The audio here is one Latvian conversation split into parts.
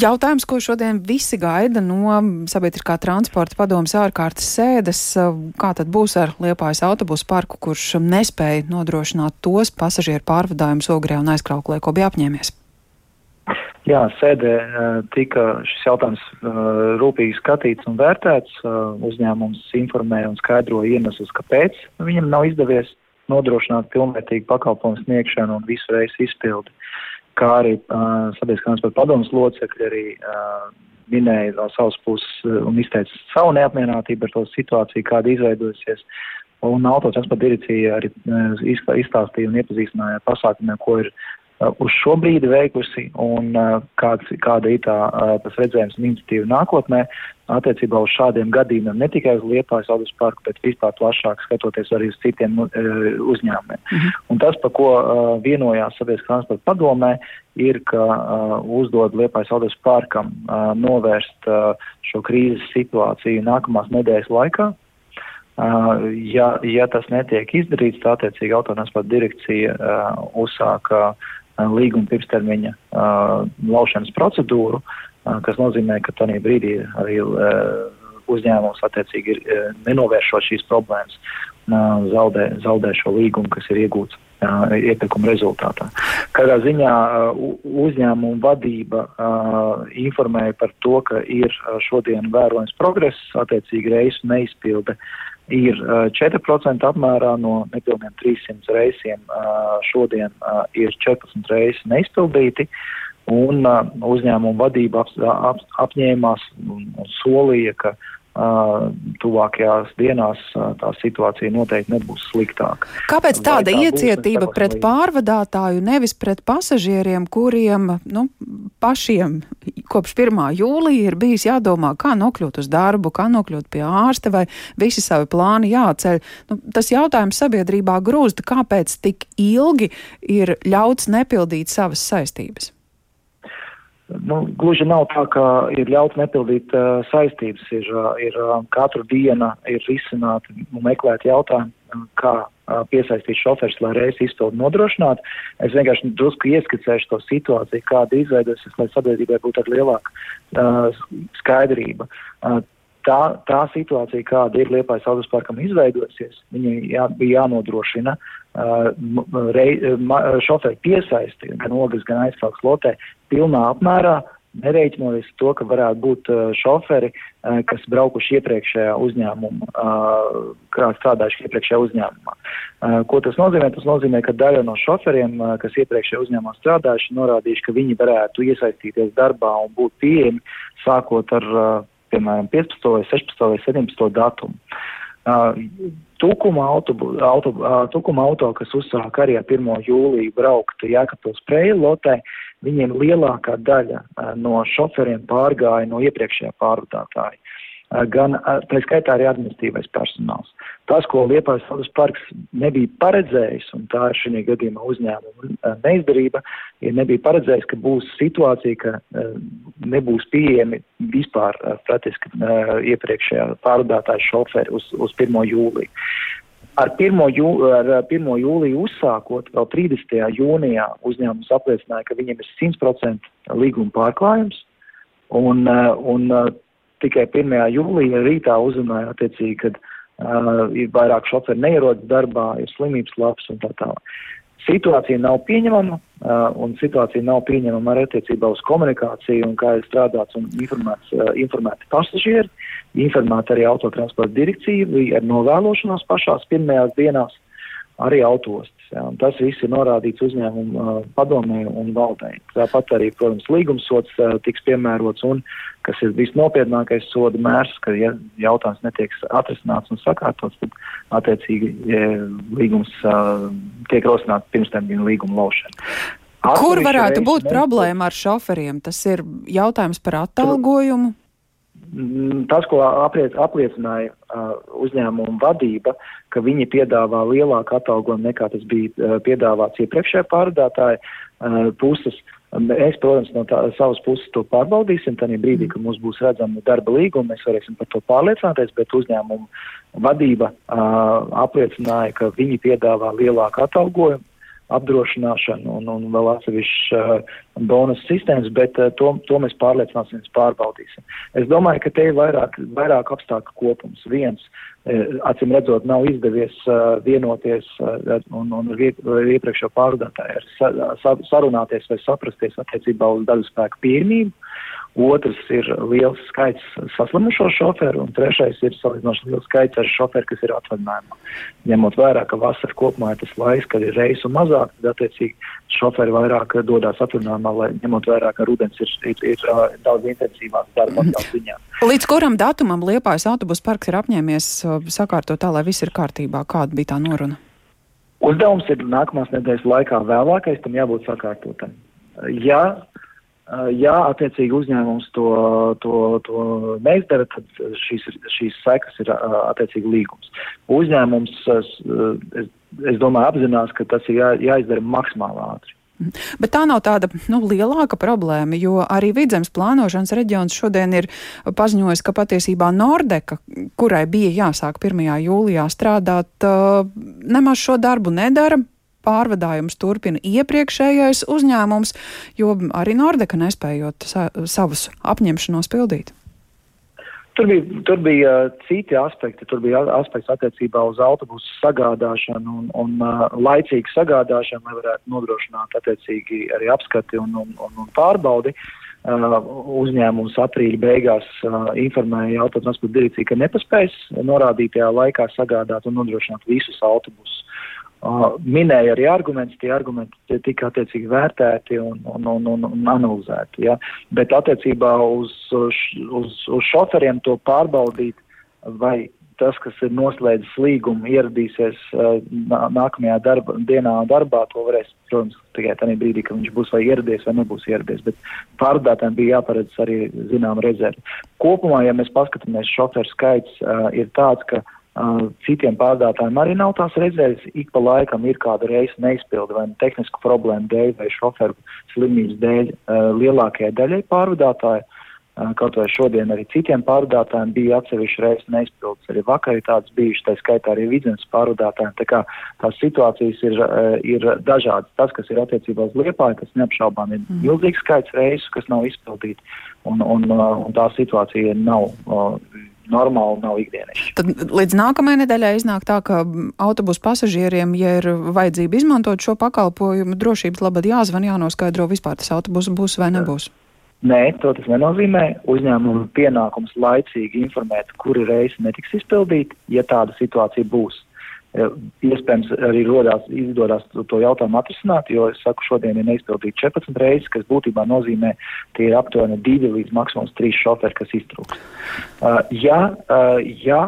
Jautājums, ko šodien visi gaida no sabiedriskā transporta padomas ārkārtas sēdes, kā tad būs ar Liepājas autobusu parku, kurš nespēja nodrošināt tos pasažieru pārvadājumus Ogrē un aizkrauklē, ko bija apņēmies? Jā, sēdē tika šis jautājums rūpīgi skatīts un vērtēts. Uzņēmums informēja un skaidroja iemeslus, kāpēc viņam nav izdevies nodrošināt pilnvērtīgu pakalpojumu sniegšanu un visu reisu izpildi kā arī uh, sabiedriskās transporta padomas locekļi arī uh, minēja no savas puses un izteica savu neapmierinātību ar to situāciju, kāda izveidojusies. Un autotransporta direkcija arī izstāstīja un iepazīstināja ar pasākumiem, ko ir uz šo brīdi veikusi un uh, kāds, kāda ir tā, uh, tas redzējums un iniciatīva nākotnē attiecībā uz šādiem gadījumiem, ne tikai uz Liepājas Aldus parku, bet vispār plašāk skatoties arī uz citiem uzņēmumiem. -hmm. Un tas, par ko vienojās sabiedriskā transporta padomē, ir, ka uzdod Liepājas Aldus parkam novērst šo krīzes situāciju nākamās nedēļas laikā, Uh, ja, ja tas netiek izdarīts, tā attiecīgi autotransporta direkcija uh, uzsāka līguma pirmstermiņa laušanas procedūru, kas nozīmē, ka tajā brīdī arī uzņēmums attiecīgi ir nenovēršot šīs problēmas, zaudē, zaudē šo līgumu, kas ir iegūts iepirkuma rezultātā. Kādā ziņā uzņēmuma vadība informēja par to, ka ir šodien vērojams progress, attiecīgi reisu neizpilde ir 4% apmērā no nepilniem 300 reisiem šodien ir 14 reisi neizpildīti. Un uzņēmuma vadība ap, ap, apņēmās un, solīja, ka tuvākajās dienās tā situācija noteikti nebūs sliktāka. Kāpēc tāda tā iecietība būs, pret pārvadātāju, nevis pret pasažieriem, kuriem nu, pašiem kopš 1. jūlija ir bijis jādomā, kā nokļūt uz darbu, kā nokļūt pie ārsta vai visi savi plāni jāceļ? Nu, tas jautājums sabiedrībā grūst, kāpēc tik ilgi ir ļauts nepildīt savas saistības? Nu, gluži nav tā, ka ir ļauts nepildīt uh, saistības. Ir, uh, ir uh, katru dienu ir risināti un meklēt jautājumu, uh, kā uh, piesaistīt šoferis, lai reizi izpildu nodrošinātu. Es vienkārši drusku ieskicēšu to situāciju, kāda izveidosies, lai sabiedrībai būtu ar lielāku uh, skaidrību. Uh, tā, tā situācija, kāda ir Liepājas autosparkam izveidojusies, viņai jā, bija jānodrošina uh, rei, ma, šoferi piesaisti gan ogas, gan aizsauks lotē pilnā apmērā, nereiķinoties to, ka varētu būt uh, šoferi, uh, kas braukuši iepriekšējā uzņēmumā, uh, kā strādājuši iepriekšējā uzņēmumā. Uh, ko tas nozīmē? Tas nozīmē, ka daļa no šoferiem, uh, kas iepriekšējā uzņēmumā strādājuši, norādījuši, ka viņi varētu iesaistīties darbā un būt pieejami sākot ar, uh, piemēram, 15. vai 16. vai 17. datumu. Uh, Tukuma auto, auto, uh, tukuma auto, kas uzsāk arī ar 1. jūliju braukt Jēkabpils preļu lotē, viņiem lielākā daļa uh, no šoferiem pārgāja no iepriekšējā pārvadātāja. Uh, gan tā skaitā arī administratīvais personāls. Tas, ko Liepājas Saudas parks nebija paredzējis, un tā ir šī gadījumā uzņēmuma neizdarība, ja nebija paredzējis, ka būs situācija, ka nebūs pieejami vispār praktiski iepriekšējā pārvadātāja šoferi uz, uz 1. jūliju. Ar 1. Jū, ar 1. jūliju uzsākot, vēl 30. jūnijā uzņēmums apliecināja, ka viņiem ir 100% līguma pārklājums, un, un tikai 1. jūlijā rītā uzrunāja attiecīgi, kad uh, ir vairāk šoferi neierodas darbā, ir slimības labs un tā tālāk. Situācija nav pieņemama, uh, un situācija nav pieņemama arī attiecībā uz komunikāciju, un kā ir strādāts un informēts, uh, informēti pasažieri, informēta arī autotransporta direkcija, bija ar novēlošanos pašās pirmajās dienās arī autostas. Ja, tas viss ir norādīts uzņēmumu uh, padomē un valdē. Tāpat arī, protams, līgumsots tiks piemērots un, kas ir visnopietnākais soda mērs, ka, ja jautājums netiek atrisināts un sakārtots, tad attiecīgi ja, līgums tiek rosināts pirms tam līguma laušana. Kur varētu būt problēma ar šoferiem? Tas ir jautājums par atalgojumu. Mm, tas, ko apliec, apliecināja uh, uzņēmuma vadība, ka viņi piedāvā lielāku atalgojumu nekā tas bija uh, piedāvāts iepriekšējā pārdātāja uh, puses. Mēs, protams, no tā, savas puses to pārbaudīsim. Tad brīdī, kad mums būs redzama darba līguma, mēs varēsim par to pārliecināties, bet uzņēmuma vadība uh, apliecināja, ka viņi piedāvā lielāku atalgojumu apdrošināšanu un, un vēl atsevišķas uh, bonus sistēmas, bet uh, to, to mēs pārliecināsimies, pārbaudīsim. Es domāju, ka te ir vairāk, vairāk apstākļu kopums. Viens, uh, acīm redzot, nav izdevies uh, vienoties uh, un, un ar iepriekšējo pārvadātāju sa, sa, sarunāties vai saprasties attiecībā uz daļu spēku pieejamību. Otrs ir liels skaits saslimušo šoferu, un trešais ir salīdzinoši liels skaits ar šoferu, kas ir atvaļinājumā. Ņemot vērā, ka vasara kopumā ir tas laiks, kad ir reisu mazāk, tad attiecīgi šoferi vairāk dodas atvaļinājumā, lai ņemot vērā, ka rudens ir, ir, ir, ir daudz intensīvāks darba mhm. ziņā. Līdz kuram datumam Liepājas autobusu parks ir apņēmies sakārtot tā, lai viss ir kārtībā? Kāda bija tā noruna? Uzdevums ir nākamās nedēļas laikā vēlākais tam jābūt sakārtotam. Ja Ja attiecīgi uzņēmums to, to, to neizdara, tad šīs, šīs sekas ir attiecīgi līgums. Uzņēmums, es, es domāju, apzinās, ka tas ir jā, jāizdara maksimāli ātri. Bet tā nav tāda nu, lielāka problēma, jo arī vidzemes plānošanas reģions šodien ir paziņojis, ka patiesībā Nordeka, kurai bija jāsāk 1. jūlijā strādāt, nemaz šo darbu nedara pārvadājums turpina iepriekšējais uzņēmums, jo arī Nordeka nespējot sa savus apņemšanos pildīt. Tur bija, tur bija uh, citi aspekti. Tur bija aspekts attiecībā uz autobusu sagādāšanu un, un uh, laicīgu sagādāšanu, lai varētu nodrošināt attiecīgi arī apskati un, un, un, un pārbaudi. Uh, uzņēmums aprīļa beigās uh, informēja autotransporta direkciju, ka nepaspēs norādītajā laikā sagādāt un nodrošināt visus autobusus. Minēja arī argumentus, tie argumenti tika attiecīgi vērtēti un, un, un, un, un analizēti. Ja? Bet attiecībā uz, uz, uz šoferiem to pārbaudīt, vai tas, kas ir noslēdzis līgumu, ieradīsies nākamajā darba, dienā darbā, to varēs, protams, tikai tajā brīdī, kad viņš būs vai ieradies vai nebūs ieradies. Bet pārdātājiem bija jāparedz arī zinām rezervi. Kopumā, ja mēs paskatāmies, šoferu skaits uh, ir tāds, ka uh, Citiem pārdātājiem arī nav tās redzējas, ik pa laikam ir kāda reize neizpilda vai nu tehnisku problēmu dēļ vai šoferu slimības dēļ lielākajai daļai pārvadātāju. Kaut vai šodien arī citiem pārvadātājiem bija atsevišķi reizes neizpildas. Arī vakar ir tāds bijuši, tā skaitā arī vidzemes pārvadātājiem. Tā kā tās situācijas ir, ir dažādas. Tas, kas ir attiecībā uz liepāju, tas neapšaubām ir mm. milzīgs skaits reisu, kas nav izpildīti. Un, un, un tā situācija nav normāli nav ikdienišķi. Tad līdz nākamajai nedēļai iznāk tā, ka autobusu pasažieriem, ja ir vajadzība izmantot šo pakalpojumu, drošības labad jāzvan, jānoskaidro vispār tas autobus būs vai nebūs. Nē, to tas nenozīmē. Uzņēmuma pienākums laicīgi informēt, kuri reisi netiks izpildīti, ja tāda situācija būs. Iespējams, arī rodās, izdodas to jautājumu atrisināt, jo es saku, šodien ir neizpildīti 14 reizes, kas būtībā nozīmē, tie ir aptuveni 2 līdz maksimums 3 šoferi, kas iztrūks. Uh, ja, uh, ja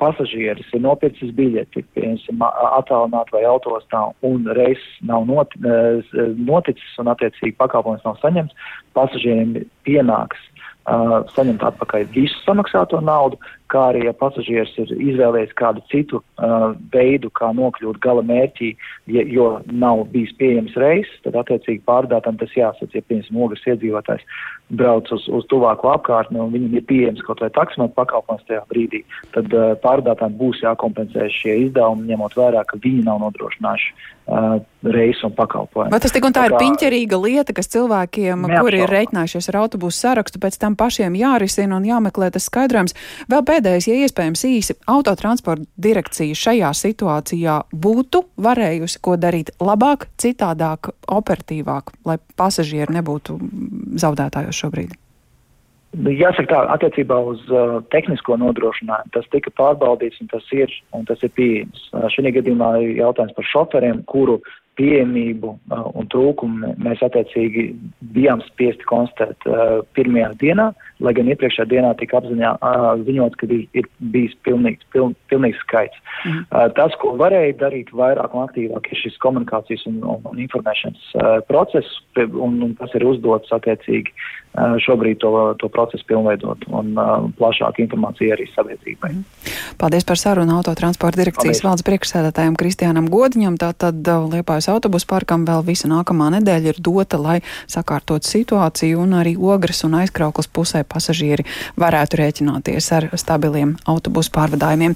pasažieris ir nopircis biļeti, piemēram, attālināt vai autostā, un reizes nav not, noticis un attiecīgi pakalpojums nav saņemts, pasažierim pienāks uh, saņemt atpakaļ visu samaksāto naudu, kā arī, ja pasažieris ir izvēlējies kādu citu uh, veidu, kā nokļūt gala mērķī, ja, jo nav bijis pieejams reizes, tad attiecīgi pārdātam tas jāsaka, ja piemēram ogres iedzīvotājs brauc uz, uz tuvāko apkārtni un viņam ir pieejams kaut vai taksimēt pakalpojums tajā brīdī, tad uh, pārdātām būs jākompensē šie izdevumi, ņemot vērā, ka viņi nav nodrošinājuši uh, reisu un pakalpojumu. Vai tas tik un tā, tā ir kā... piņķerīga lieta, kas cilvēkiem, Neapšaubā. kuri ir reiķinājušies ar autobusu sarakstu, pēc tam pašiem jārisina un jāmeklē tas skaidrojums? Vēl pēdējais, ja iespējams īsi, autotransporta direkcija šajā situācijā būtu varējusi ko darīt labāk, citādāk, operatīvāk, lai pasažieri nebūtu zaudētājos šobrīd? Jāsaka tā, attiecībā uz uh, tehnisko nodrošinājumu tas tika pārbaudīts un tas ir, un tas ir pieejams. Uh, Šī gadījumā ir jautājums par šoferiem, kuru pieejamību uh, un trūkumu mēs attiecīgi bijām spiesti konstatēt uh, pirmajā dienā, lai gan iepriekšējā dienā tika apziņā uh, ziņots, ka ir, bijis pilnīgs, piln, pilnīgs skaits. Uh, tas, ko varēja darīt vairāk un aktīvāk, ir šis komunikācijas un, un, un informēšanas process, un, un tas ir uzdots attiecīgi šobrīd to, to procesu pilnveidot un uh, plašāk informācija arī sabiedrībai. Mm. Paldies par sarunu autotransporta direkcijas Paldies. valdes priekšsēdētājiem Kristiānam Godiņam. Tātad uh, Liepājas autobusu parkam vēl visa nākamā nedēļa ir dota, lai sakārtot situāciju un arī ogres un aizkrauklas pusē pasažieri varētu rēķināties ar stabiliem autobusu pārvadājumiem.